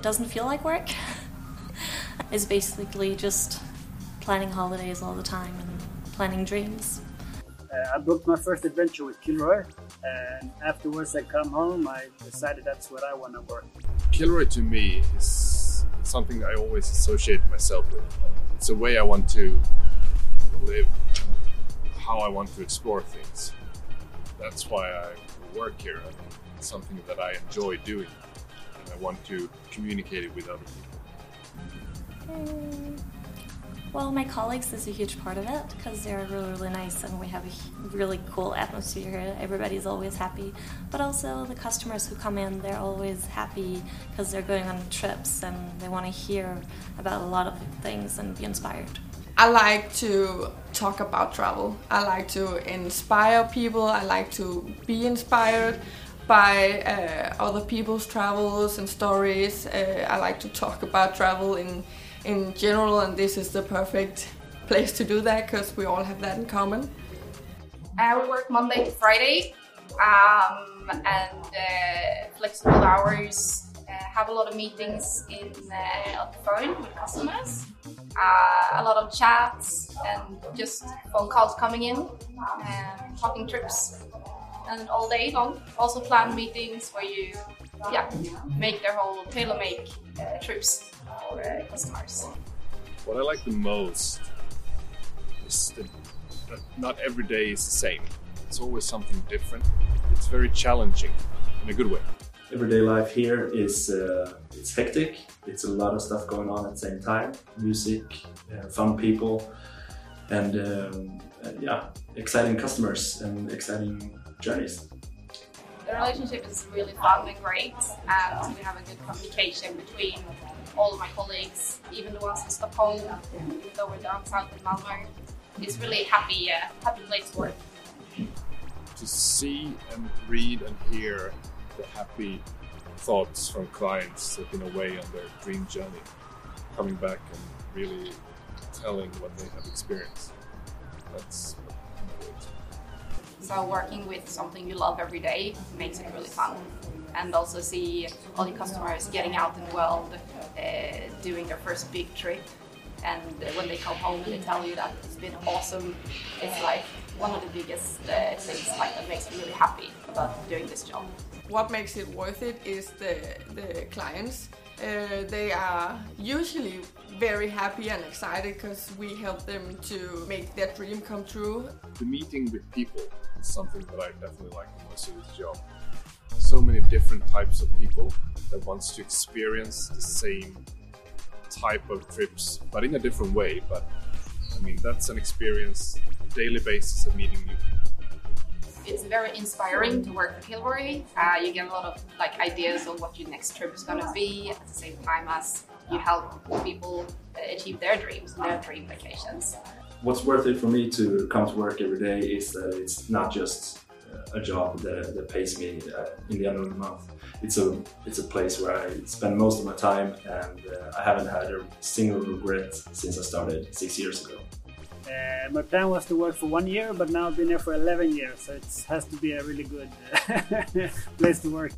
it doesn't feel like work. is basically just planning holidays all the time and planning dreams. Uh, I booked my first adventure with Kilroy, and afterwards I come home. I decided that's what I want to work. Kilroy to me is something I always associate myself with. It's a way I want to live, how I want to explore things. That's why I work here. It's something that I enjoy doing, and I want to communicate it with other people. Mm. Well, my colleagues is a huge part of it because they're really, really nice and we have a really cool atmosphere here. Everybody's always happy. But also the customers who come in, they're always happy because they're going on trips and they want to hear about a lot of things and be inspired. I like to talk about travel. I like to inspire people. I like to be inspired by uh, other people's travels and stories. Uh, I like to talk about travel in in general, and this is the perfect place to do that because we all have that in common. I work Monday to Friday um, and uh, flexible hours. Uh, have a lot of meetings in uh, on the phone with customers. Uh, a lot of chats and just phone calls coming in, and talking trips, and all day long. Also plan meetings where you, yeah, make their whole tailor-make uh, trips for uh, customers. What I like the most is that, that not every day is the same. It's always something different. It's very challenging in a good way. Everyday life here is uh, it's hectic. It's a lot of stuff going on at the same time. Music, uh, fun people, and um, uh, yeah, exciting customers and exciting journeys. The relationship is really fun and great, and we have a good communication between all of my colleagues, even the ones in Stockholm, even though we're down south in Malmö. It's really happy, uh, happy place to work. To see and read and hear the happy thoughts from clients that have been away on their dream journey, coming back and really telling what they have experienced. That's so working with something you love every day makes it really fun. And also see all the customers getting out in the world, uh, doing their first big trip. And when they come home and they tell you that it's been awesome, it's like one of the biggest uh, things like that makes me really happy about doing this job. What makes it worth it is the, the clients. Uh, they are usually very happy and excited because we help them to make their dream come true. The meeting with people is something that I definitely like the most of this job. So many different types of people that wants to experience the same type of trips, but in a different way. But I mean, that's an experience daily basis of meeting new people. It's very inspiring to work for Kilroy. Uh, you get a lot of like ideas on what your next trip is going to be at the same time as you help people achieve their dreams and their dream vacations what's worth it for me to come to work every day is that it's not just uh, a job that, that pays me uh, in the end of the month. It's a it's a place where I spend most of my time, and uh, I haven't had a single regret since I started six years ago. Uh, my plan was to work for one year, but now I've been there for 11 years, so it has to be a really good place to work.